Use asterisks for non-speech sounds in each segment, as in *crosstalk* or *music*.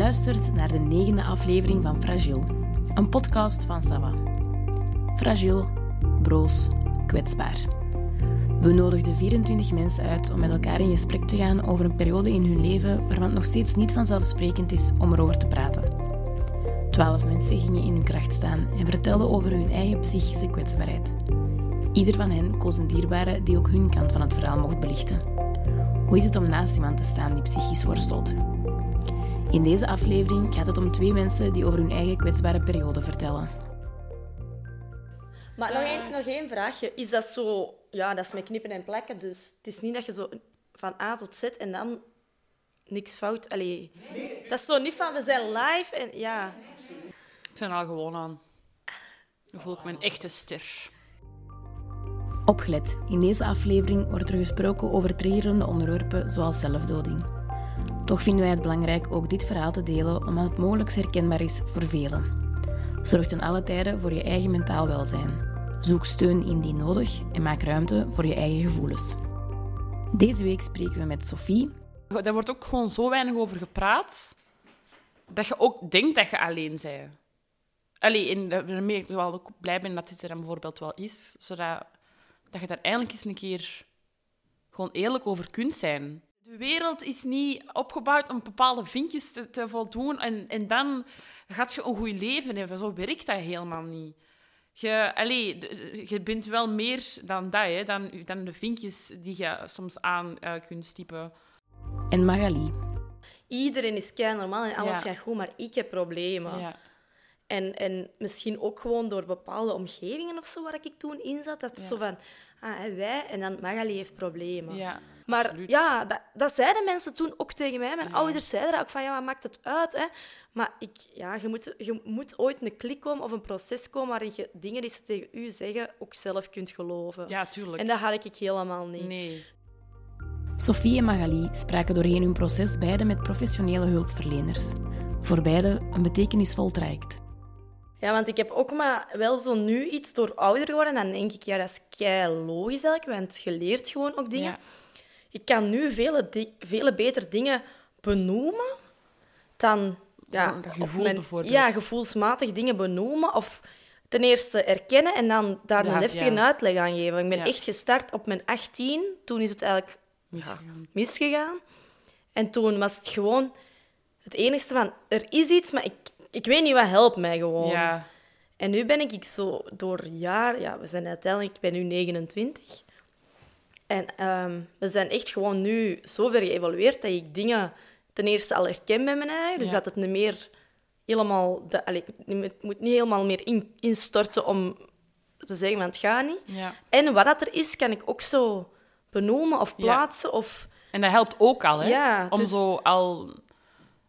luistert naar de negende aflevering van Fragile, een podcast van Sava. Fragile, broos, kwetsbaar. We nodigden 24 mensen uit om met elkaar in gesprek te gaan over een periode in hun leven waarvan het nog steeds niet vanzelfsprekend is om erover te praten. Twaalf mensen gingen in hun kracht staan en vertelden over hun eigen psychische kwetsbaarheid. Ieder van hen koos een dierbare die ook hun kant van het verhaal mocht belichten. Hoe is het om naast iemand te staan die psychisch worstelt? In deze aflevering gaat het om twee mensen die over hun eigen kwetsbare periode vertellen. Maar nog één, nog één vraagje. Is dat zo... Ja, dat is met knippen en plakken. Dus het is niet dat je zo van A tot Z en dan niks fout... Allee, dat is zo niet van, we zijn live en... Ja. Ik ben er al gewoon aan. Dan voel ik mijn echte ster. Opgelet, in deze aflevering wordt er gesproken over triggerende onderwerpen zoals zelfdoding. Toch vinden wij het belangrijk ook dit verhaal te delen omdat het mogelijk herkenbaar is voor velen. Zorg ten alle tijden voor je eigen mentaal welzijn. Zoek steun indien nodig en maak ruimte voor je eigen gevoelens. Deze week spreken we met Sophie. Daar wordt ook gewoon zo weinig over gepraat dat je ook denkt dat je alleen bent. Allee, en daarmee ik wel ook blij ben dat dit er dan bijvoorbeeld wel is, zodat dat je daar eindelijk eens een keer gewoon eerlijk over kunt zijn. De wereld is niet opgebouwd om bepaalde vinkjes te, te voldoen en, en dan gaat je een goed leven hebben. Zo werkt dat helemaal niet. Je, allee, je bent wel meer dan dat, hè, dan, dan de vinkjes die je soms aan uh, kunt stippen. En Magali. Iedereen is kei normaal en alles Ja. gaat goed, maar ik heb problemen. Ja. En, en misschien ook gewoon door bepaalde omgevingen of zo waar ik toen in zat. Dat Ja. zo van, ah, wij en dan Magali heeft problemen. Ja, Maar absoluut. ja, dat, dat zeiden mensen toen ook tegen mij. Mijn Ja. ouders zeiden dat ook van, ja, wat maakt het uit? Hè? Maar ik, ja, je, moet, je moet ooit een klik komen of een proces komen waarin je dingen die ze tegen u zeggen ook zelf kunt geloven. ja, tuurlijk. En dat had ik helemaal niet. Nee. Sophie en Magali spraken doorheen hun proces beide met professionele hulpverleners. Voor beide een betekenisvol traject. Ja, want ik heb ook maar wel zo nu iets door ouder geworden. Dan denk ik, ja, dat is kei logisch eigenlijk, want je leert gewoon ook dingen. Ja. Ik kan nu vele, di- vele beter dingen benoemen dan... Ja, gevoel mijn- bijvoorbeeld. Ja, gevoelsmatig dingen benoemen. Of ten eerste erkennen en dan daar Ja, een heftige ja. uitleg aan geven. Ik ben Ja. echt gestart op mijn 18. Toen is het eigenlijk Misgegaan. misgegaan. En toen was het gewoon het enigste van... Er is iets, maar ik, ik weet niet wat helpt mij gewoon. Ja. En nu ben ik ik zo door jaar... Ja, we zijn uiteindelijk... Ik ben nu 29. En ehm, we zijn echt gewoon nu zo ver geëvolueerd dat ik dingen ten eerste al herken bij mijn eigen. Dus Ja. dat het niet meer helemaal... De, allee, het moet niet helemaal meer in, instorten om te zeggen van het gaat niet. ja. En wat dat er is, kan ik ook zo benoemen of Ja. plaatsen. Of, En dat helpt ook al, hè? Ja, Om dus- zo al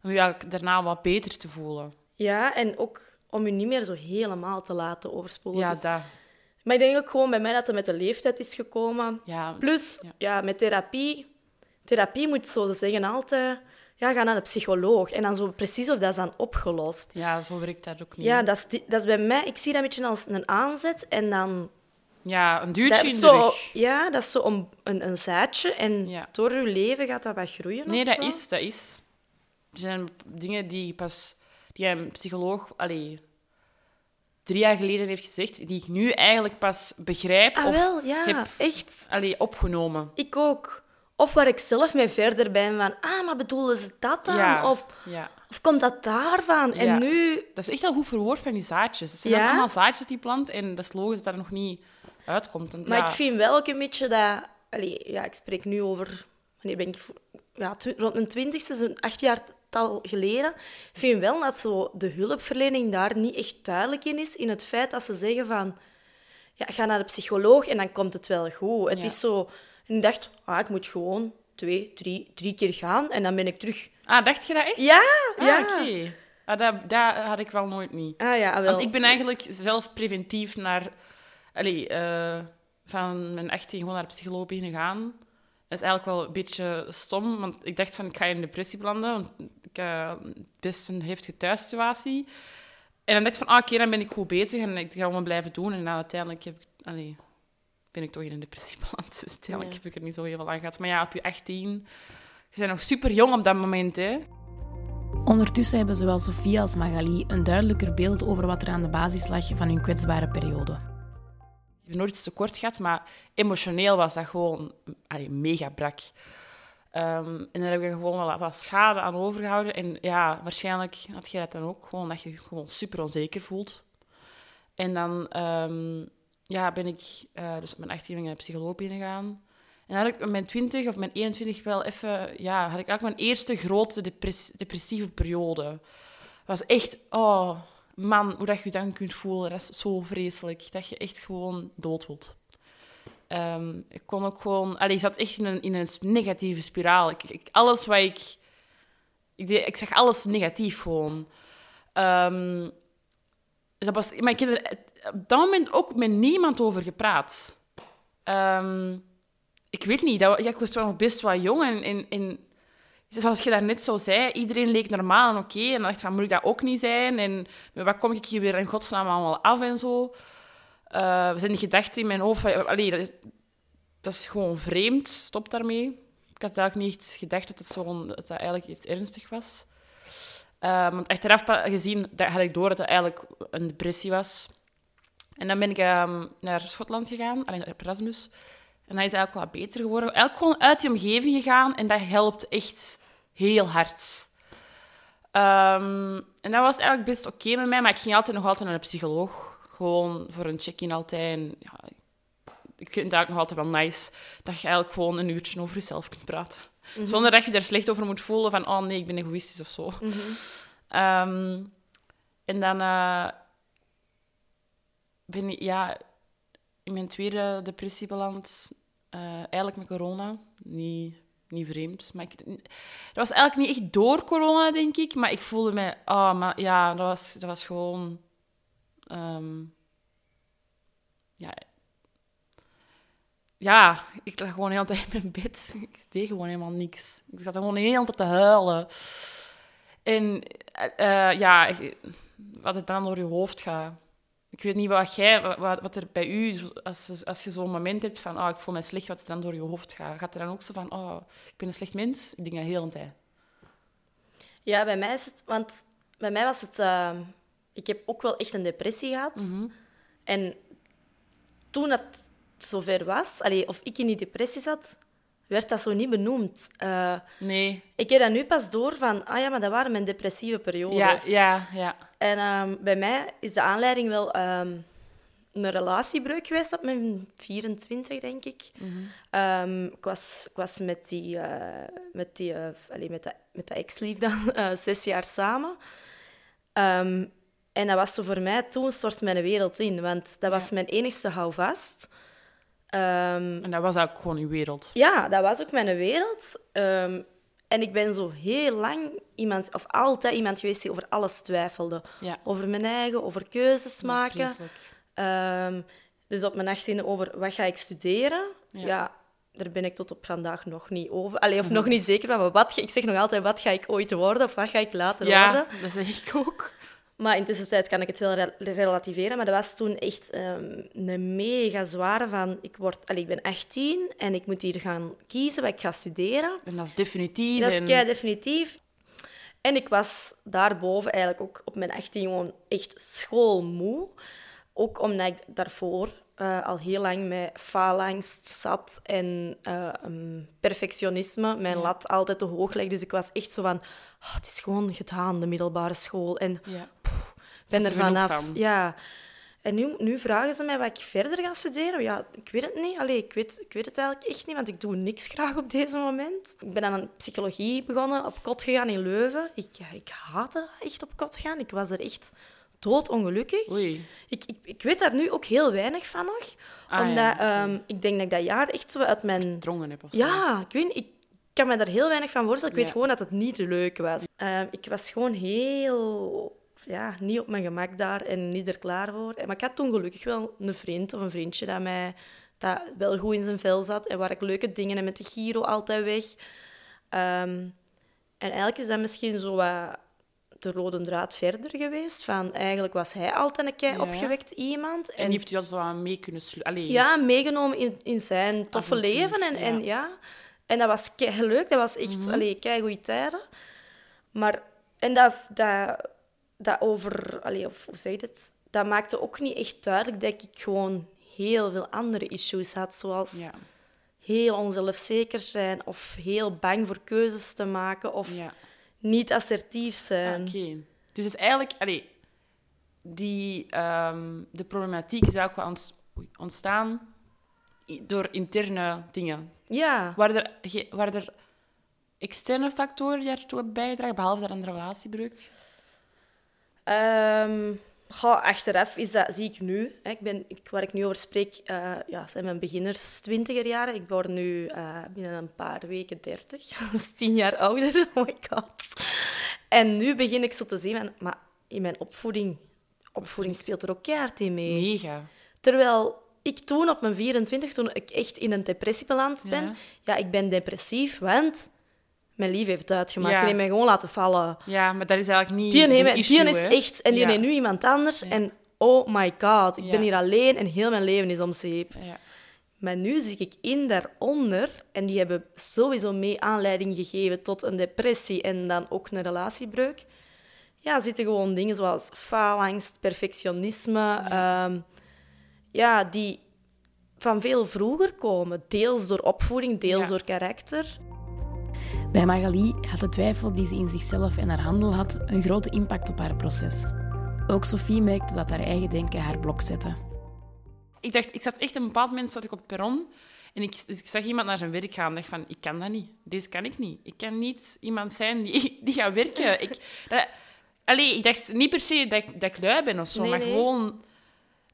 ja, daarna wat beter te voelen. ja, en ook om je niet meer zo helemaal te laten overspoelen. Ja, Dus- dat. Maar ik denk ook gewoon bij mij dat het met de leeftijd is gekomen. Ja, Plus, Ja. ja. met therapie. Therapie moet zo, ze zeggen altijd... Ja, ga naar de psycholoog. En dan zo precies of dat is dan opgelost. ja, zo werkt dat ook niet. Ja, dat is, dat is bij mij... Ik zie dat een beetje als een aanzet. En dan... Ja, een duwtje in de zo, rug. ja, dat is zo een, een, een zaadje. En Ja. door je leven gaat dat wat groeien Nee, dat zo. is, dat is. Er zijn dingen die pas... Die een psycholoog... Allee, drie jaar geleden heeft gezegd, die ik nu eigenlijk pas begrijp Ah, of wel, ja, heb echt. allee, opgenomen. Ik ook. Of waar ik zelf mee verder ben van... Ah, maar bedoelen ze dat dan? Ja, Of, ja. of komt dat daarvan? En Ja. nu... Dat is echt al goed verwoord van die zaadjes. Het zijn dan allemaal zaadjes die plant en dat is logisch dat dat er nog niet uitkomt. Maar ik vind wel ook een beetje dat... Allee, ja, ik spreek nu over... Wanneer ben ik... Ja, rond mijn twintigste, zo'n acht jaar tal geleden. Ik vind wel dat zo de hulpverlening daar niet echt duidelijk in is. In het feit dat ze zeggen van... Ja, ga naar de psycholoog en dan komt het wel goed. Het Ja. is zo... En ik dacht, ah, ik moet gewoon twee, drie, drie keer gaan en dan ben ik terug... Ah, dacht je dat echt? Ja, Ah, ja. oké. Ah, dat, dat had ik wel nooit niet. Ah ja, wel. Want ik ben eigenlijk zelf preventief naar... Allee, eh, van mijn 18 gewoon naar de psycholoog beginnen gaan. Dat is eigenlijk wel een beetje stom, want ik dacht van, ik ga in een depressie belanden, want ik heb best een heftige thuissituatie. En dan dacht ik van, ah, oké, dan ben ik goed bezig en ik ga gewoon blijven doen. En dan uiteindelijk heb ik, allee, ben ik toch in een depressie *laughs* beland. Dus uiteindelijk Ja. heb ik er niet zo heel veel aan gehad. Maar ja, op je 18, je bent nog super jong op dat moment, hè. Ondertussen hebben zowel Sophie als Magali een duidelijker beeld over wat er aan de basis lag van hun kwetsbare periode. Ik heb nooit iets te kort gehad, maar emotioneel was dat gewoon allee, mega brak. Ehm, en daar heb ik gewoon wel wat schade aan overgehouden. En ja, waarschijnlijk had je dat dan ook, gewoon dat je je gewoon super onzeker voelt. En dan ehm, ja, ben ik eh, dus op mijn 18 naar de psycholoog binnengegaan. En had ik op mijn 20 of mijn 21 wel even... Ja, had ik eigenlijk mijn eerste grote depress- depressieve periode. Was echt... Oh, man, hoe dat je dan kunt voelen, dat is zo vreselijk. Dat je echt gewoon dood wilt. Ehm, ik kon ook gewoon... Allee, ik zat echt in een, in een negatieve spiraal. Ik, ik- alles wat ik... Ik, deed, ik zag alles negatief gewoon. Ehm, dat was, maar ik heb er op dat moment ook met niemand over gepraat. Ehm, ik weet niet, dat, ik was nog best wel jong. En, en, en zoals je daarnet zo zei, iedereen leek normaal en oké. En dan dacht ik van, moet ik dat ook niet zijn? En wat kom ik hier weer in godsnaam allemaal af en zo? Eh, we zijn die gedachten in mijn hoofd... Allee, dat, is, dat is gewoon vreemd. Stop daarmee. Ik had eigenlijk niet gedacht dat het, zo, dat, eigenlijk iets ernstig was. Eh, want achteraf gezien dat had ik door dat het eigenlijk een depressie was. En dan ben ik ehm, naar Schotland gegaan, alleen naar Erasmus. En dat is eigenlijk wel beter geworden. Eigenlijk gewoon uit die omgeving gegaan en dat helpt echt heel hard. Ehm, en dat was eigenlijk best oké met mij, maar ik ging altijd nog altijd naar een psycholoog. Gewoon voor een check-in altijd. En, ja, ik vind het eigenlijk nog altijd wel nice dat je eigenlijk gewoon een uurtje over jezelf kunt praten. Zonder dat je er slecht over moet voelen van, oh nee, ik ben egoïstisch of zo. Ehm, en dan eh, ben ik ja, in mijn tweede depressie beland. Eh, eigenlijk met corona. Niet, niet vreemd. Maar dat was eigenlijk niet echt door corona, denk ik. Maar ik voelde me... Oh, maar ja, dat was, dat was gewoon... ehm, ja, ja, ik lag gewoon de hele tijd in mijn bed. Ik deed gewoon helemaal niks. Ik zat gewoon de hele tijd te huilen. En eh, eh, ja, wat het dan door je hoofd gaat. Ik weet niet wat jij, wat, wat er bij u, als, je- als je zo'n moment hebt van, oh, ik voel me slecht, wat er dan door je hoofd gaat. Gaat er dan ook zo van, oh, ik ben een slecht mens? Ik denk dat heel een tijd. Ja, bij mij is het... Want bij mij was het... eh, ik heb ook wel echt een depressie gehad. En toen het zover was, allee, of ik in die depressie zat, werd dat zo niet benoemd. Eh, Nee. ik heb dat nu pas door van... Ah ja, maar dat waren mijn depressieve periodes. Ja, ja, ja. En ehm, bij mij is de aanleiding wel ehm, een relatiebreuk geweest op mijn 24, denk ik. Ehm, ik, was, ik was met die, eh, met die eh, met de, met ex-lief dan *laughs* eh, zes jaar samen. En dat was zo voor mij toen stort mijn wereld in, want dat was mijn enigste houvast. En dat was ook gewoon uw wereld. ja, dat was ook mijn wereld. En ik ben zo heel lang iemand, of altijd iemand geweest die over alles twijfelde. Ja. Over mijn eigen, over keuzes maken. Ehm, dus op mijn 18e over wat ga ik studeren. Ja. Ja. daar ben ik tot op vandaag nog niet over. Allee, of nog niet zeker van. Maar wat, ik zeg nog altijd, wat ga ik ooit worden of wat ga ik later Ja, worden? dat zeg ik ook. Maar intussen tijd kan ik het wel re- relativeren. Maar dat was toen echt ehm, een mega zware van... Ik, word, allee, ik ben 18 en ik moet hier gaan kiezen wat ik ga studeren. En dat is definitief. Dat is kei definitief. En ik was daarboven eigenlijk ook op mijn 18 gewoon echt schoolmoe. Ook omdat ik daarvoor eh, al heel lang met faalangst zat en eh, um, perfectionisme. Mijn lat altijd te hoog legde. Dus ik was echt zo van... "Ah, het is gewoon gedaan, de middelbare school. En Ja. Ben er vanaf. van. Ja. En nu, nu vragen ze mij wat ik verder ga studeren. Ja, ik weet het niet. Allee, ik, weet, ik weet het eigenlijk echt niet, want ik doe niks graag op deze moment. Ik ben aan psychologie begonnen, op kot gegaan in Leuven. Ik, ik haatte echt op kot gaan. Ik was er echt doodongelukkig. Oei. Ik, ik, ik weet daar nu ook heel weinig van nog. Ah, omdat ja, ehm, ik denk dat ik dat jaar echt zo uit mijn Drongen heb of zo. ja, ik weet niet, ik kan me daar heel weinig van voorstellen. Ik weet gewoon dat het niet leuk was. Ehm, ik was gewoon heel... Ja, niet op mijn gemak daar en niet er klaar voor. Maar ik had toen gelukkig wel een vriend of een vriendje dat mij dat wel goed in zijn vel zat en waar ik leuke dingen en met de Giro altijd weg. Ehm, en eigenlijk is dat misschien zo wat de rode draad verder geweest. Van, eigenlijk was hij altijd een kei Ja. opgewekt iemand. En heeft u dat zo aan mee kunnen. Ja, meegenomen in, in zijn toffe Avontuur, leven. En, en, ja. en dat was kei leuk. Dat was echt mm kei goede tijden. Maar En dat, dat, dat over... Allee, of, hoe zeg je het? Dat maakte ook niet echt duidelijk dat ik gewoon heel veel andere issues had. Zoals Ja. heel onzelfzeker zijn of heel bang voor keuzes te maken of ja. niet assertief zijn. Oké. Dus is eigenlijk... Allee, die, ehm, de problematiek is ook wel ontstaan door interne dingen. Ja. Waren er, waren er externe factoren die hebben bijgedragen, behalve dat een relatiebreuk? Ehm, goh, achteraf is dat, zie ik nu. Hè. Ik ben, ik, waar ik nu over spreek, eh, ja, zijn mijn beginners twintiger jaren. Ik word nu eh, binnen een paar weken dertig. *laughs* Dat is tien jaar ouder. *laughs* Oh my god. En nu begin ik zo te zien, maar in mijn opvoeding, opvoeding speelt er ook keihard in mee. Mega. Terwijl ik toen op mijn 24, toen ik echt in een depressie beland ben, Ja. ja, ik ben depressief, want mijn lief heeft uitgemaakt. Ja. Die heeft mij gewoon laten vallen. Ja, maar dat is eigenlijk niet Die, heeft, issue, die is echt... En die heeft nu iemand anders. En oh my god, ik ben hier alleen en heel mijn leven is om zeep. Ja. Maar nu zie ik in daaronder, en die hebben sowieso mee aanleiding gegeven tot een depressie en dan ook een relatiebreuk. Ja, zitten gewoon dingen zoals faalangst, perfectionisme, ja. ja, die van veel vroeger komen. Deels door opvoeding, deels Ja. door karakter. Bij Magali had de twijfel die ze in zichzelf en haar handel had een grote impact op haar proces. Ook Sophie merkte dat haar eigen denken haar blok zette. Ik dacht, ik zat echt een bepaald moment zat ik op het perron en ik, dus ik zag iemand naar zijn werk gaan en dacht van, ik kan dat niet. Deze kan ik niet. Ik kan niet iemand zijn die, *laughs* die gaat werken. Ik, dat, allee, ik dacht niet per se dat ik, dat ik lui ben of zo, Nee, maar nee. gewoon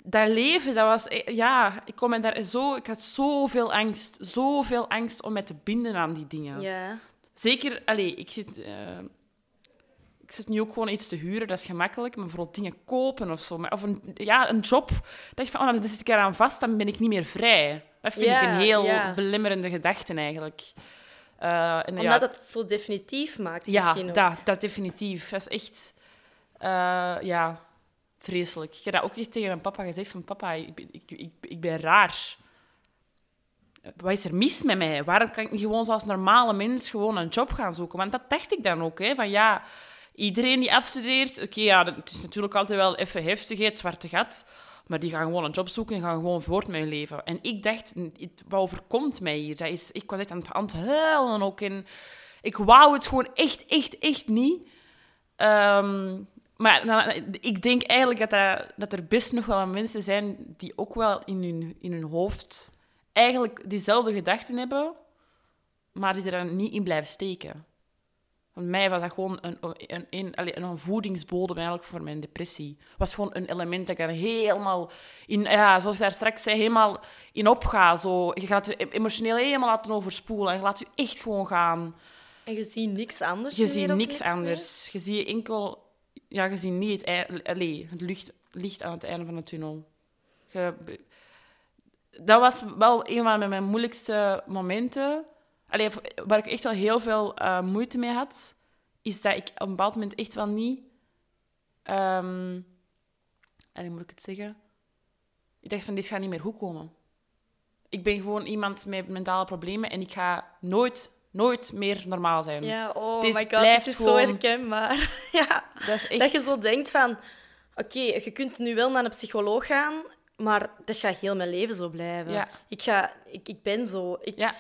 dat leven, dat was... eh, Ja, ik, kon me daar zo, ik had zoveel angst. Zoveel angst om me te binden aan die dingen. Ja. Zeker, allee, ik zit, eh, ik zit nu ook gewoon iets te huren, dat is gemakkelijk. Maar vooral dingen kopen of zo. Maar, of een, ja, een job. Dat je van, oh, dan zit ik eraan vast, dan ben ik niet meer vrij. Dat vind Ja, ik een heel ja. belemmerende gedachte eigenlijk. Eh, en Omdat ja, het zo definitief maakt ja misschien ook. dat, dat definitief. Dat is echt, eh, ja, vreselijk. Ik heb dat ook echt tegen mijn papa gezegd: van papa, ik, ben- ik, ik, ik ben raar. Wat is er mis met mij? Waarom kan ik niet gewoon zoals normale mens gewoon een job gaan zoeken? Want dat dacht ik dan ook. Hè, van ja, iedereen die afstudeert... Oké, ja, het is natuurlijk altijd wel even heftig, het zwarte gat. Maar die gaan gewoon een job zoeken en gaan gewoon voort met leven. En ik dacht, wat overkomt mij hier? Dat is, ik was echt aan het, aan huilen ook. En ik wou het gewoon echt, echt, echt niet. Ehm, maar ik denk eigenlijk dat, dat, dat er best nog wel mensen zijn die ook wel in hun, in hun hoofd eigenlijk diezelfde gedachten hebben, maar die er niet in blijven steken. Voor mij was dat gewoon een, een, een, een voedingsbodem eigenlijk voor mijn depressie. Het was gewoon een element dat ik er helemaal in, ja, zoals ik daar straks zei, helemaal in opga. Zo. Je gaat er emotioneel helemaal laten overspoelen en je laat je echt gewoon gaan. En je ziet niks anders Je ziet niks meer? anders. Je ziet enkel... Ja, je ziet niet het, allee, het licht, licht aan het einde van de tunnel. Je, dat was wel een van mijn moeilijkste momenten. Allee, waar ik echt wel heel veel eh, moeite mee had, is dat ik op een bepaald moment echt wel niet... allee, moet ik het zeggen? Ik dacht van, dit gaat niet meer goed komen. Ik ben gewoon iemand met mentale problemen en ik ga nooit, nooit meer normaal zijn. Ja, oh Dit my god, blijft het is gewoon- zo herkenbaar. *laughs* ja, Dat is echt... dat je zo denkt van... Oké, je kunt nu wel naar een psycholoog gaan, maar dat gaat heel mijn leven zo blijven. Ja. Ik, ga, ik, ik ben zo. Ik, Ja,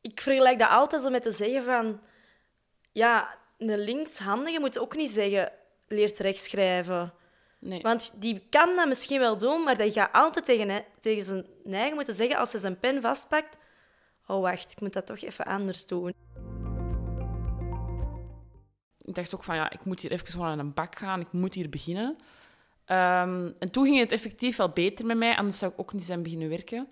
ik vergelijk dat altijd zo met te zeggen van... Ja, een linkshandige moet ook niet zeggen... Leert rechts schrijven. nee. Want die kan dat misschien wel doen, maar die gaat altijd tegen, tegen zijn eigen moeten zeggen als hij zijn pen vastpakt... Oh, wacht, ik moet dat toch even anders doen. ik dacht ook van, ja, ik moet hier even gewoon aan een bak gaan. Ik moet hier beginnen. Ehm, en toen ging het effectief wel beter met mij, anders zou ik ook niet zijn beginnen werken.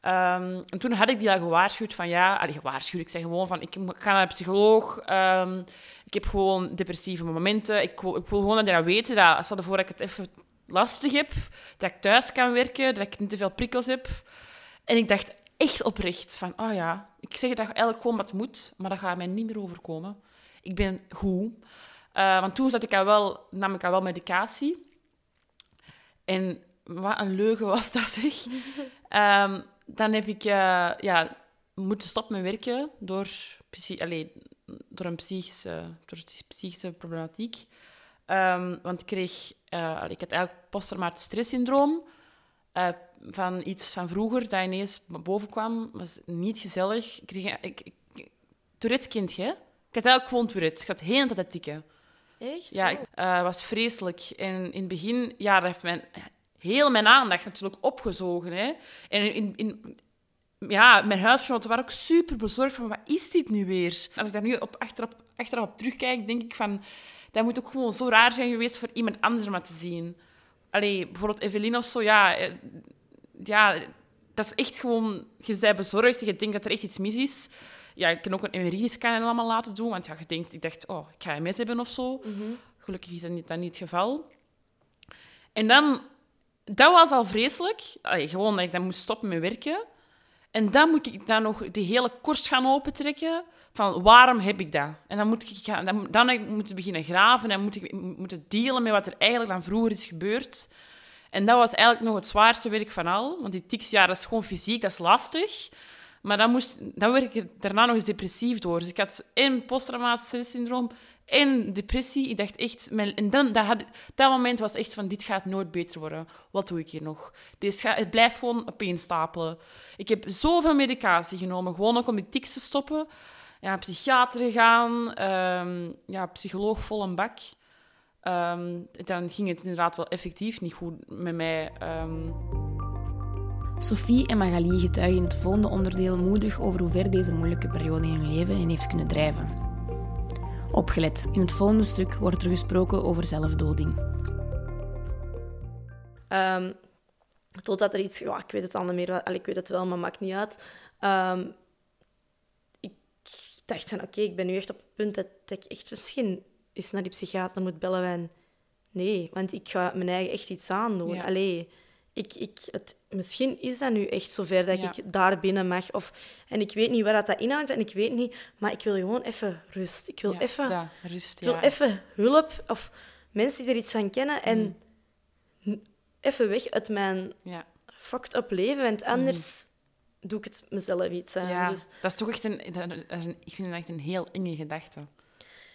Ehm, en toen had ik die al gewaarschuwd van, ja... Allee, gewaarschuwd, ik zeg gewoon van, ik ga naar een psycholoog. Ehm, ik heb gewoon depressieve momenten. Ik, ik wil gewoon dat je dat weet, dat ervoor dat ik het even lastig heb, dat ik thuis kan werken, dat ik niet te veel prikkels heb. En ik dacht echt oprecht van, oh ja, ik zeg dat eigenlijk gewoon wat moet, maar dat gaat mij niet meer overkomen. Ik ben goed. Eh, want toen zat ik wel, nam ik al wel medicatie. En wat een leugen was dat, zeg. *laughs* Ehm, dan heb ik eh, ja, moeten stoppen met werken door, allee, door een psychische, door psychische problematiek. Ehm, want ik kreeg... Uh, ik had eigenlijk posttraumatisch stresssyndroom. Uh, van iets van vroeger dat ineens boven kwam. was niet gezellig. Ik kreeg... Ik, ik, Tourette-kindje, Ik had eigenlijk gewoon Tourette. Ik had heel tijd tikken. Echt? Ja, het uh, was vreselijk. En in het begin, ja, heeft mijn, heel mijn aandacht natuurlijk opgezogen. Hè. En in, in, ja, mijn huisgenoten waren ook super bezorgd van, wat is dit nu weer? Als ik daar nu op, achterop, achterop terugkijk, denk ik van, dat moet ook gewoon zo raar zijn geweest voor iemand anders om te zien. Allee, bijvoorbeeld Evelien of zo, ja, eh, ja, dat is echt gewoon, je bent bezorgd, je denkt dat er echt iets mis is. Ja, ik kan ook een MRI-scan allemaal laten doen, want ja, je denkt, ik dacht, oh, ik ga MS hebben of zo. Gelukkig is dat niet, dat niet het geval. En dan, dat was al vreselijk. Allee, gewoon dat ik dan moest stoppen met werken. En dan moet ik dan nog die hele korst gaan opentrekken van waarom heb ik dat? En dan moet ik gaan, dan, dan moet ik beginnen graven en moet ik moeten dealen met wat er eigenlijk dan vroeger is gebeurd. En dat was eigenlijk nog het zwaarste werk van al, want die tics, ja, dat is gewoon fysiek, dat is lastig. Maar dan, moest, dan werd ik daarna nog eens depressief door. Dus ik had en posttraumatisch stresssyndroom en depressie. Ik dacht echt... Mijn, en dan, dat, had, moment was echt van, dit gaat nooit beter worden. Wat doe ik hier nog? Deze het blijft gewoon opeenstapelen. Ik heb zoveel medicatie genomen, gewoon ook om die tics te stoppen. Ja, psychiater gegaan, um, ja, psycholoog vol een bak. Um, dan ging het inderdaad wel effectief niet goed met mij. Um... Sophie en Magali getuigen in het volgende onderdeel moedig over hoe ver deze moeilijke periode in hun leven hen heeft kunnen drijven. Opgelet, in het volgende stuk wordt er gesproken over zelfdoding. Um, totdat er iets... Ja, ik weet het al niet meer. Allee, ik weet het wel, maar maakt niet uit. Um, ik dacht van, oké, ik ben nu echt op het punt dat ik echt misschien eens naar die psychiater moet bellen. En nee, want ik ga mijn eigen echt iets aandoen. Ja. Allee, ik, ik, het, misschien is dat nu echt zover dat ja. ik daar binnen mag. Of, en ik weet niet waar dat, dat inhoudt en ik weet niet... Maar ik wil gewoon even rust. Ik wil ja, even... Da, rust, ik wil even hulp of mensen die er iets van kennen. En mm. even weg uit mijn ja. fucked up leven. Want anders mm. doe ik het mezelf iets aan. Ja, dus, dat is toch echt een, dat is een... Ik vind dat echt een heel enge gedachte.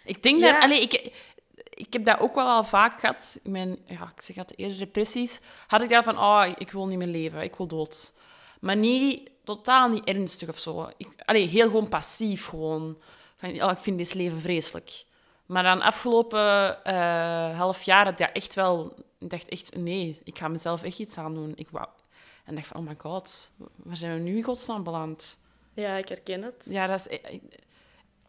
Ik denk dat... Allee, ik, ik heb dat ook wel al vaak gehad. In mijn, ja, ik zeg het, eerder depressies. Had ik dat van, oh, ik wil niet meer leven, ik wil dood. Maar niet, totaal niet ernstig of zo. Ik, allee, heel gewoon passief gewoon. Van, oh, ik vind dit leven vreselijk. Maar dan afgelopen uh, half jaar had ik echt wel... Ik dacht echt, nee, ik ga mezelf echt iets aandoen. Ik wou... En dacht van, oh my god, waar zijn we nu in godsnaam beland? Ja, ik herken het. Ja, dat is...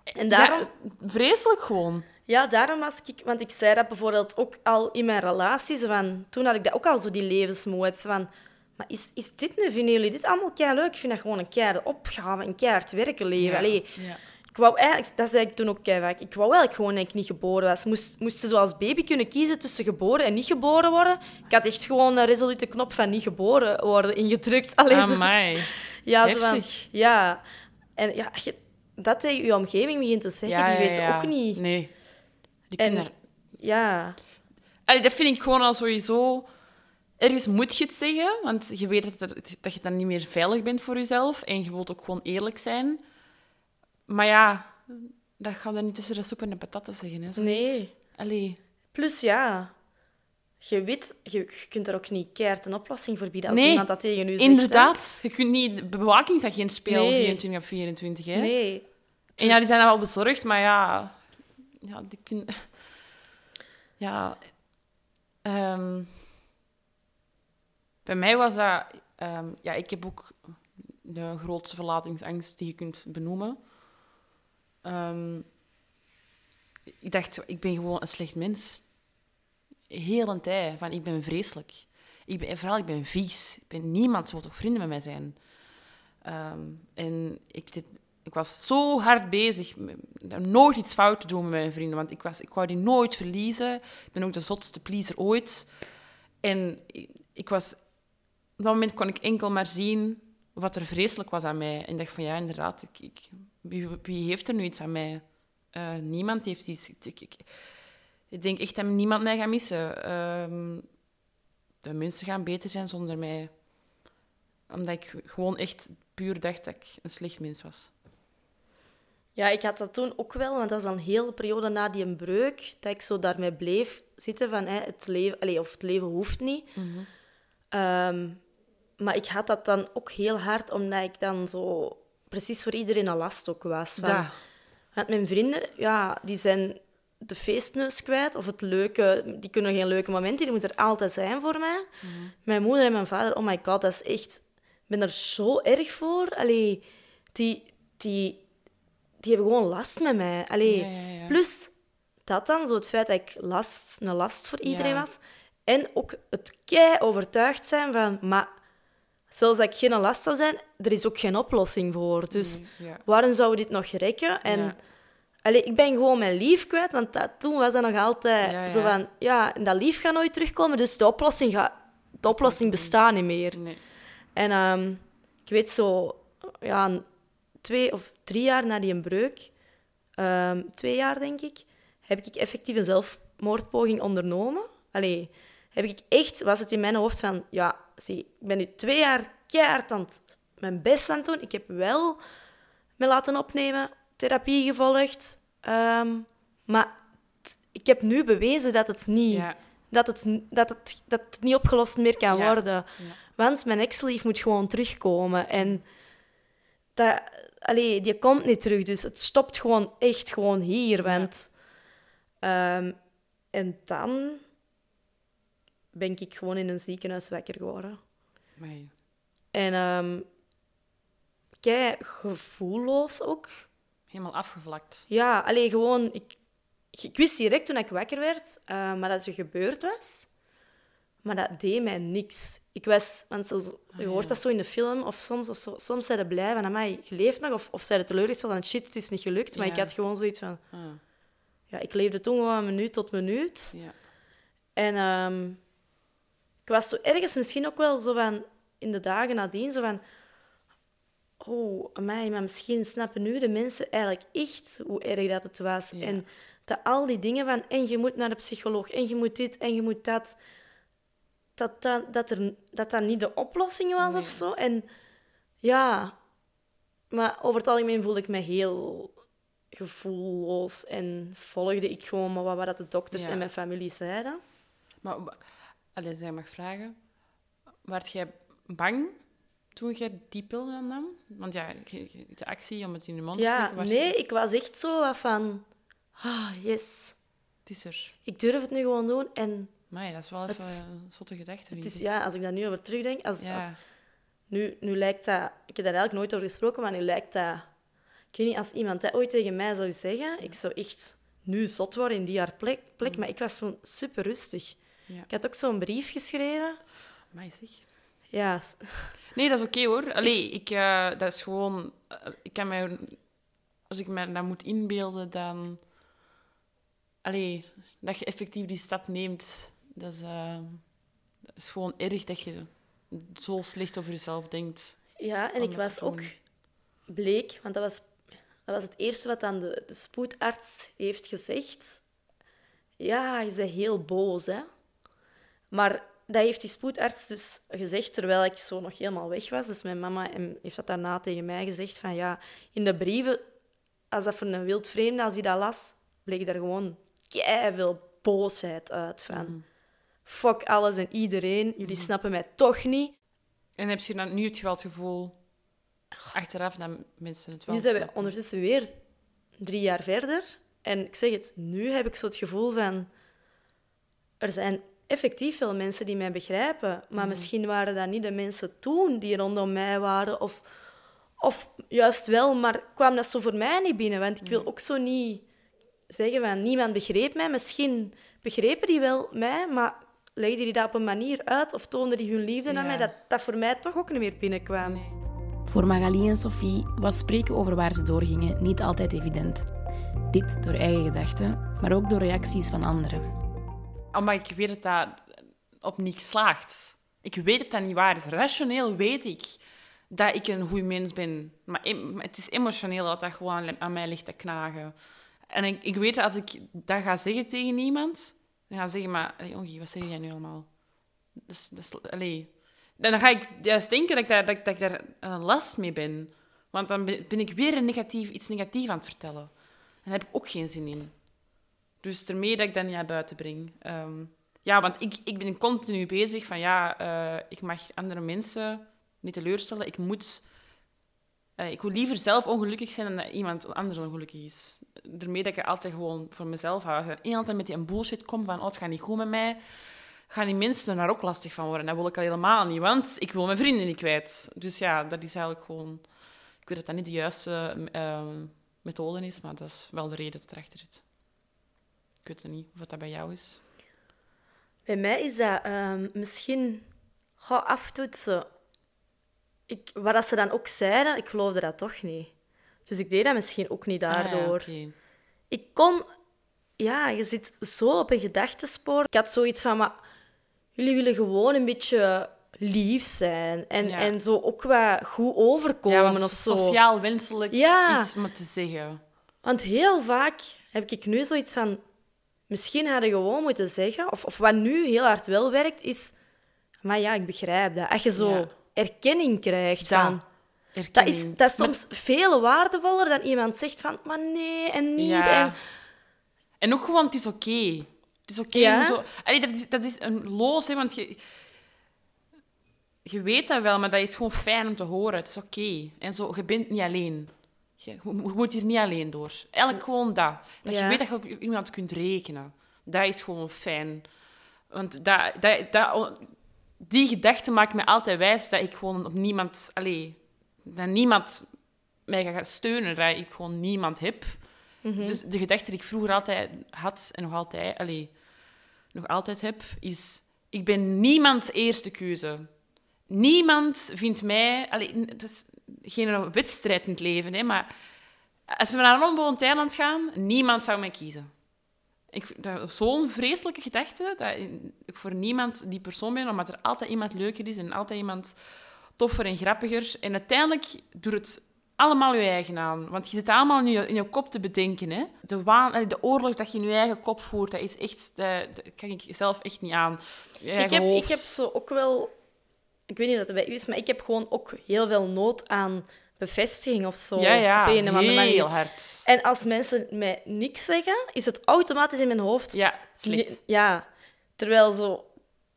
En daarom... Ja, vreselijk gewoon. Ja, daarom was ik... Want ik zei dat bijvoorbeeld ook al in mijn relaties. Van, toen had ik dat ook al zo, die levensmoed. Van, maar is, is dit nu, vinden jullie dit allemaal kei leuk? Ik vind dat gewoon een keiharde opgave, een keihard werken leven. Ja. Allee, Ja. ik wou eigenlijk, dat zei ik toen ook keihard. Ik wou wel gewoon dat ik niet geboren was. Moest, moest ze zoals baby kunnen kiezen tussen geboren en niet geboren worden. Ik had echt gewoon een resolute knop van niet geboren worden ingedrukt. *laughs* Allee, zo- *laughs* ja, zo van, ja. En ja, dat tegen je omgeving begint te zeggen, die weten ook niet. Nee. Die En- kunnen... Ja, Allee, dat vind ik gewoon al sowieso... Ergens moet je het zeggen, want je weet dat, er- dat je dan niet meer veilig bent voor jezelf. En je wilt ook gewoon eerlijk zijn. Maar ja, dat gaan we dan niet tussen de soep en de patatten zeggen. Hè, zoiets. nee. Allee. Plus ja, je weet, je, je kunt er ook niet keihard een oplossing voor bieden als Nee, iemand dat tegen u zegt. hè. Inderdaad. Je kunt niet bewakingsagent spelen Nee. 24 op 24. Hè? Nee. En ja, die Dus- zijn wel bezorgd, maar ja... Ja, die kunnen... *laughs* Ja... ehm, bij mij was dat... ehm, ja, ik heb ook de grootste verlatingsangst die je kunt benoemen. Ehm, ik dacht, ik ben gewoon een slecht mens. Heel een tijd. Van, ik ben vreselijk. Ik ben, vooral, ik ben vies. Ik ben niemand wil toch vrienden met mij zijn. En ik, ik was zo hard bezig nooit iets fout te doen met mijn vrienden, want ik, was, ik wou die nooit verliezen. Ik ben ook de zotste pleaser ooit. En ik, ik was... Op dat moment kon ik enkel maar zien wat er vreselijk was aan mij. En dacht van, ja, inderdaad, ik, ik, wie, heeft er nu iets aan mij? Eh, niemand heeft iets. Ik, ik, ik, ik denk echt dat niemand mij gaat missen. Ehm, de mensen gaan beter zijn zonder mij. Omdat ik gewoon echt puur dacht dat ik een slecht mens was. Ja, ik had dat toen ook wel, want dat was een hele periode na die breuk, dat ik zo daarmee bleef zitten van hè, het leven, allez, of het leven hoeft niet. Ehm, maar ik had dat dan ook heel hard, omdat ik dan zo precies voor iedereen een last ook was. Van. Want mijn vrienden, ja, die zijn de feestneus kwijt, of het leuke, die kunnen geen leuke momenten, die moeten er altijd zijn voor mij. Mijn moeder en mijn vader, oh my god, dat is echt... Ik ben er zo erg voor. Allee, die, die, die hebben gewoon last met mij. Allee, Ja, ja, ja. Plus dat dan, zo het feit dat ik last, een last voor iedereen was. En ook het kei overtuigd zijn van, maar zelfs dat ik geen last zou zijn, er is ook geen oplossing voor. Dus Mm, waarom zouden we dit nog rekken? En allee, ik ben gewoon mijn lief kwijt, want dat, toen was dat nog altijd zo van, ja, en dat lief gaat nooit terugkomen, dus de oplossing, gaat, de oplossing bestaat niet meer. Nee. En ehm, ik weet zo, ja, twee of drie jaar na die een breuk, ehm, twee jaar denk ik, heb ik effectief een zelfmoordpoging ondernomen. Allee, heb ik echt, was het in mijn hoofd van, ja, zie, ik ben nu twee jaar keihard aan het, mijn best aan het doen. Ik heb wel me laten opnemen, therapie gevolgd, ehm, maar t- ik heb nu bewezen dat het niet Ja. dat het, dat, het, dat het niet opgelost meer kan Ja. worden. Ja. Want mijn ex-lief moet gewoon terugkomen. En dat, allee, die komt niet terug, dus het stopt gewoon echt gewoon hier. Want, ehm, en dan ben ik gewoon in een ziekenhuis wakker geworden. Amai. En kei gevoelloos ook. Helemaal afgevlakt. Ja, alleen gewoon... Ik, ik wist direct toen ik wakker werd, eh, maar dat er gebeurd was. Maar dat deed mij niks. Ik was... Want zo, je hoort dat zo in de film, of soms, of zo, soms zijn ze blij van, amai, je leeft nog. Of, of zijn ze teleurgesteld van, shit, het is niet gelukt. Maar Ja. ik had gewoon zoiets van... Ah, Ja, ik leefde toen gewoon minuut tot minuut. ja. En ehm, ik was zo ergens misschien ook wel zo van... In de dagen nadien, zo van... Oh, amai, maar misschien snappen nu de mensen eigenlijk echt hoe erg dat het was. Ja. En dat al die dingen van... En je moet naar de psycholoog, en je moet dit, en je moet dat... Dat dat, dat, er, dat, dat niet de oplossing was Nee. of zo. En ja... Maar over het algemeen voelde ik me heel gevoelloos en volgde ik gewoon maar wat, wat de dokters Ja. en mijn familie zeiden. Maar, wa- allee, als ik mag vragen, werd jij bang toen jij die pil nam? Want ja, de actie om het in je mond te Ja, steken nee, ik was echt zo van... Ah, yes. Het is er. Ik durf het nu gewoon doen. En Maar dat is wel even een zotte gedachte. het is, ja, als ik daar nu over terugdenk... Als, Ja. als, nu, nu lijkt dat... Ik heb daar eigenlijk nooit over gesproken, maar nu lijkt dat... Ik weet niet, als iemand dat ooit tegen mij zou zeggen... Ik zou echt nu zot worden in die haar plek. plek maar ik was zo super rustig. Ja. Ik had ook zo'n brief geschreven. Amai, zeg. Ja, Nee, dat is oké hoor. Allee, ik, eh, dat is gewoon... eh, ik kan mij... Als ik me dat moet inbeelden, dan... Allee, dat je effectief die stap neemt, dat is, eh, dat is gewoon erg dat je zo slecht over jezelf denkt. Ja, en ik was ook bleek, want dat was, dat was het eerste wat dan de, de spoedarts heeft gezegd. Ja, je bent heel boos, hè. Maar dat heeft die spoedarts dus gezegd terwijl ik zo nog helemaal weg was. Dus mijn mama heeft dat daarna tegen mij gezegd van ja, in de brieven, als dat voor een wild vreemde, als hij dat las, bleek er gewoon veel boosheid uit van fuck alles en iedereen, jullie snappen mij toch niet. En heb je dan, nu heb je wel het gevoel, achteraf, dat mensen het wel Nu zijn we ondertussen weer drie jaar verder. En ik zeg het, nu heb ik zo het gevoel van... Er zijn effectief veel mensen die mij begrijpen. Maar misschien waren dat niet de mensen toen die rondom mij waren. Of, of juist wel, maar kwam dat zo voor mij niet binnen. Want ik wil ook zo niet zeggen van... Niemand begreep mij. Misschien begrepen die wel mij, maar legden die dat op een manier uit... Of toonden die hun liefde Ja. aan mij, dat dat voor mij toch ook niet meer binnenkwam. Nee. Voor Magali en Sophie was spreken over waar ze doorgingen niet altijd evident. Dit door eigen gedachten, maar ook door reacties van anderen. Omdat ik weet dat dat op niks slaagt. Ik weet dat dat niet waar is. Rationeel weet ik dat ik een goed mens ben. Maar maar het is emotioneel dat dat gewoon aan- aan mij ligt te knagen. En ik, ik weet dat als ik dat ga zeggen tegen iemand, dan gaan ze zeggen, maar allee, wat zeg jij nu allemaal? Dus, dus, allee. Dan ga ik juist denken dat ik, daar, dat, dat ik daar een last mee ben. Want dan ben ik weer negatief, iets negatiefs aan het vertellen. En daar heb ik ook geen zin in. Dus ermee dat ik dat niet naar buiten breng. Ehm, ja, want ik, ik ben continu bezig van ja, eh, ik mag andere mensen niet teleurstellen. Ik moet... eh, ik wil liever zelf ongelukkig zijn dan dat iemand anders ongelukkig is. Daarmee dat ik altijd gewoon voor mezelf hou. Dan altijd met die bullshit kom van oh, het gaat niet goed met mij, gaan die mensen daar ook lastig van worden. Dat wil ik al helemaal niet, want ik wil mijn vrienden niet kwijt. Dus ja, dat is eigenlijk gewoon... Ik weet dat dat niet de juiste eh, methode is, maar dat is wel de reden dat erachter zit. Ik weet het niet of dat bij jou is. Bij mij is dat ehm, misschien ga aftoetsen. Ik, wat dat ze dan ook zeiden, ik geloofde dat toch niet. Dus ik deed dat misschien ook niet daardoor. Ah, ja, oké. Ik kon... Ja, je zit zo op een gedachtespoor. Ik had zoiets van, maar jullie willen gewoon een beetje lief zijn. En, Ja. en zo ook wat goed overkomen Ja, of zo. sociaal wenselijk Ja. is om te zeggen. Want heel vaak heb ik nu zoiets van... Misschien hadden gewoon moeten zeggen... Of, of wat nu heel hard wel werkt, is... Maar ja, ik begrijp dat. Als je zo. Erkenning krijgt Dat. van... Dat is, dat is soms veel waardevoller dan iemand zegt van... Maar nee, en niet. Ja. En, En ook gewoon, het is oké. Het is oké. Ja. zo... Allee, dat, is, dat is een loos, hè, want je... Je weet dat wel, maar dat is gewoon fijn om te horen. Het is oké. En zo, je bent niet alleen. Je, je moet hier niet alleen door. Eigenlijk gewoon dat. Dat je weet dat je op iemand kunt rekenen. Dat is gewoon fijn. Want dat, dat, dat, die gedachte maakt me altijd wijs dat ik gewoon op niemand... Allee, dat niemand mij gaat steunen. Dat ik gewoon niemand heb. Dus de gedachte die ik vroeger altijd had en nog altijd, allee, nog altijd heb, is: ik ben niemands eerste keuze. Niemand vindt mij. Allee, het is geen wedstrijd in het leven, hè, maar als we naar een onbewoond eiland gaan, niemand zou mij kiezen. Ik dat zo'n vreselijke gedachte dat ik voor niemand die persoon ben, omdat er altijd iemand leuker is en altijd iemand toffer en grappiger. En uiteindelijk doet het allemaal je eigen aan. Want je zit allemaal in je, in je kop te bedenken. Hè? De, waan, de oorlog dat je in je eigen kop voert, dat is echt... Dat, dat kan ik zelf echt niet aan. Ik, heb, ik heb zo ook wel... Ik weet niet of dat bij u is, maar ik heb gewoon ook heel veel nood aan bevestiging of zo. Ja, ja, op een of andere manier. heel hard. En als mensen mij niks zeggen, is het automatisch in mijn hoofd. Ja, slecht. Ja, terwijl zo...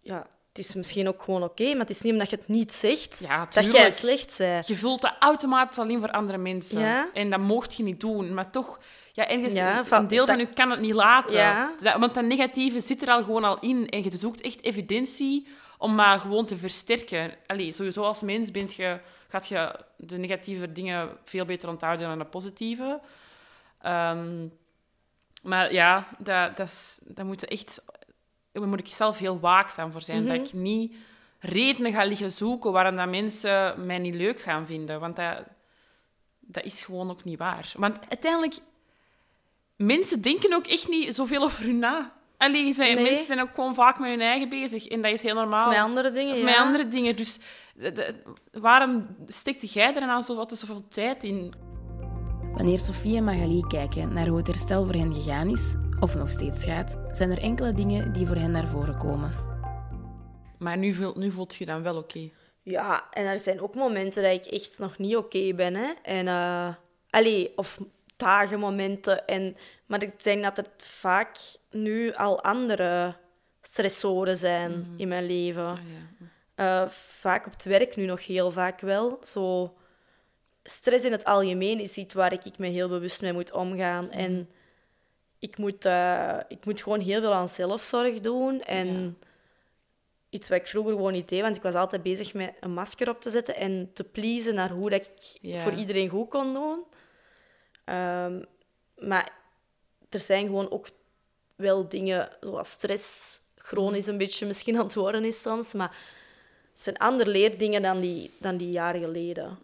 Ja, het is misschien ook gewoon oké, maar het is niet omdat je het niet zegt Ja, dat jij slecht bent. Je vult dat automatisch al in voor andere mensen. Ja. En dat mocht je niet doen. Maar toch, ja, ergens, Ja, een van- deel van je kan het niet laten. Ja. Dat- want dat negatieve zit er al gewoon al in. En je zoekt echt evidentie om maar gewoon te versterken. Allee, sowieso als mens bent je, gaat je de negatieve dingen veel beter onthouden dan de positieve. Ehm, maar ja, dat, dat, is, dat moet echt... Daar moet ik zelf heel waakzaam voor zijn. Mhm. Dat ik niet redenen ga liggen zoeken waarom dat mensen mij niet leuk gaan vinden. Want dat, dat is gewoon ook niet waar. Want uiteindelijk, mensen denken ook echt niet zoveel over hun na. Allee, zijn, Nee. mensen zijn ook gewoon vaak met hun eigen bezig. En dat is heel normaal. Of met andere dingen, Of ja. met andere dingen. Dus de- de- waarom stikte jij er dan zo wat zoveel tijd in? Wanneer Sofie en Magali kijken naar hoe het herstel voor hen gegaan is, of nog steeds gaat, zijn er enkele dingen die voor hen naar voren komen. Maar nu, voelt- nu voelt je dan wel oké. Ja, en er zijn ook momenten dat ik echt nog niet oké ben. Hè. En, eh allee, of dagen, momenten. En, maar ik denk dat het vaak nu al andere stressoren zijn in mijn leven. Ah, ja. Eh, vaak op het werk nu nog heel vaak wel. Zo, stress in het algemeen is iets waar ik, ik me heel bewust mee moet omgaan. En ik moet, eh, ik moet gewoon heel veel aan zelfzorg doen. En iets wat ik vroeger gewoon niet deed, want ik was altijd bezig met een masker op te zetten en te pleasen naar hoe dat ik Ja. voor iedereen goed kon doen. Ehm, maar er zijn gewoon ook wel dingen zoals stress, chronisch een beetje misschien aan het worden is soms, maar het zijn andere leerdingen dan die, dan die jaren geleden.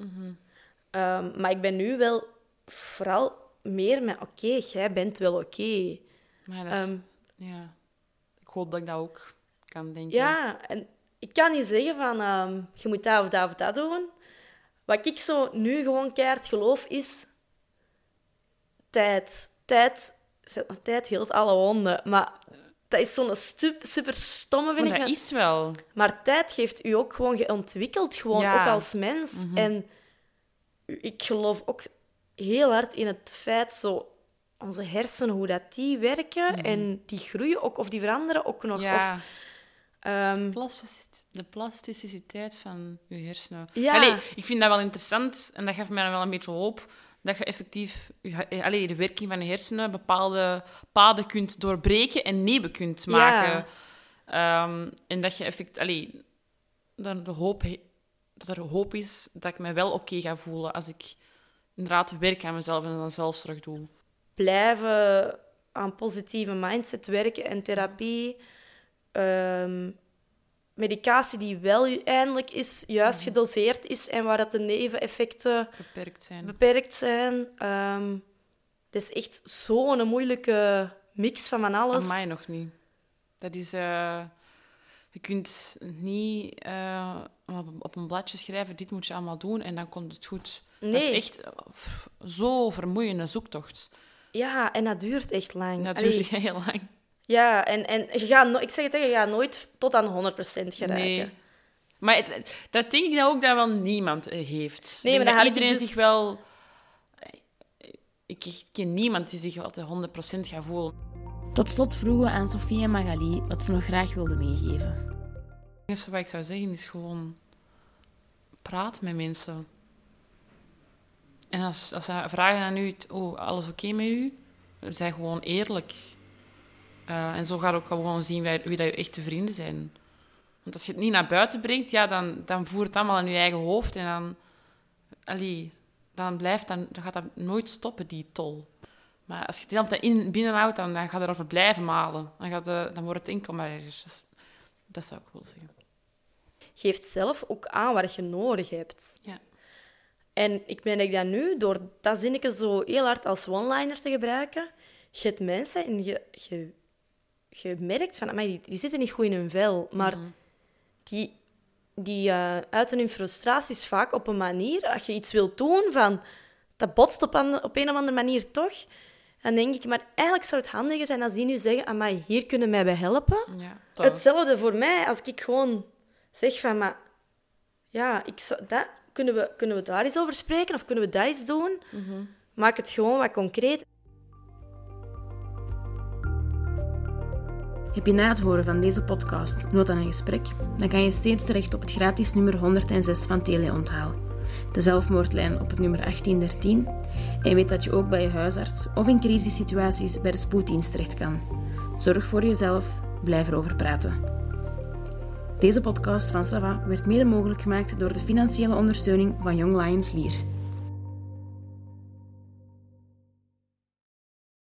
Ehm, maar ik ben nu wel vooral meer met, oké, jij bent wel oké. Maar dat is- Ehm, ja. Ik hoop dat ik dat ook kan denken. Ja, en ik kan niet zeggen van, je moet dat of dat of dat doen. Wat ik zo nu gewoon keihard geloof, is tijd. Tijd, tijd heelt alle wonden, maar dat is zo'n super stomme, vind Maar ik. dat is wel. Maar tijd geeft u ook gewoon, je ontwikkelt gewoon Ja. ook als mens. En ik geloof ook heel hard in het feit, zo, onze hersenen, hoe dat die werken en die groeien ook, of die veranderen ook nog. Ja, Of, ehm, plasticiteit- de plasticiteit van je hersenen. Ja. Allee, ik vind dat wel interessant en dat geeft mij dan wel een beetje hoop dat je effectief eh, allee, de werking van je hersenen bepaalde paden kunt doorbreken en nieuwe kunt Ja. maken. Ehm, en dat je effect, allee, dat, de hoop, dat er hoop is dat ik me wel oké ga voelen als ik inderdaad werk aan mezelf en dan zelfzorg doe. blijven aan positieve mindset werken en therapie. Ehm, medicatie die wel eindelijk is, juist gedoseerd is en waar dat de neveneffecten Beperkt zijn. beperkt zijn. Ehm dat is echt zo'n moeilijke mix van van alles. Aan mij nog niet. Dat is... eh, je kunt niet eh, op, een bladje schrijven, dit moet je allemaal doen en dan komt het goed. Dat Nee. is echt zo vermoeiende zoektocht. Ja, en dat duurt echt lang. Natuurlijk Allee, *laughs* heel lang. Ja, en, en je gaat no- ik zeg het tegen je, gaat nooit tot aan 100% geraken. Nee. Maar het- dat denk ik dat ook dat wel niemand eh, heeft. Nee, maar dat dat iedereen dus- zich wel... Ik ken niemand die zich altijd 100% gaat voelen. Tot slot vroegen we aan Sofie en Magali wat ze nog graag wilden meegeven. Het enige wat ik zou zeggen is gewoon... Praat met mensen. En als, als ze vragen aan u, oh, alles oké met u? Zij gewoon eerlijk. Eh, en zo gaat ook gewoon zien wie, wie dat je echte vrienden zijn. Want als je het niet naar buiten brengt, ja, dan, dan voert het allemaal in je eigen hoofd. En dan, allee, dan, blijft, dan, dan gaat dat nooit stoppen, die tol. Maar als je het de hele tijd in, binnenhoudt, dan, dan gaat het erover blijven malen. Dan, gaat de, dan wordt het maar ergens. Dus dat zou ik wel zeggen. geeft zelf ook aan wat je nodig hebt. Ja. En ik merk dat nu, door dat zinnetje zo heel hard als one-liner te gebruiken, je hebt mensen en je, je, je merkt van, amai, die, die zitten niet goed in hun vel, maar die, die eh, uiten hun frustraties vaak op een manier, als je iets wilt doen, van, dat botst op, an- op een of andere manier toch, dan denk ik, maar eigenlijk zou het handiger zijn als die nu zeggen, amai, hier kunnen mij bij helpen. Ja, Hetzelfde voor mij, als ik gewoon zeg van, maar ja, ik dat, kunnen, we, kunnen we daar eens over spreken of kunnen we dat eens doen? Maak het gewoon wat concreet. Heb je na het horen van deze podcast nood aan een gesprek? Dan kan je steeds terecht op het gratis nummer 106 van Teleonthaal. De zelfmoordlijn op het nummer 1813. En weet dat je ook bij je huisarts of in crisissituaties bij de spoeddienst terecht kan. Zorg voor jezelf, blijf erover praten. Deze podcast van Sava werd mede mogelijk gemaakt door de financiële ondersteuning van Young Lions Lier.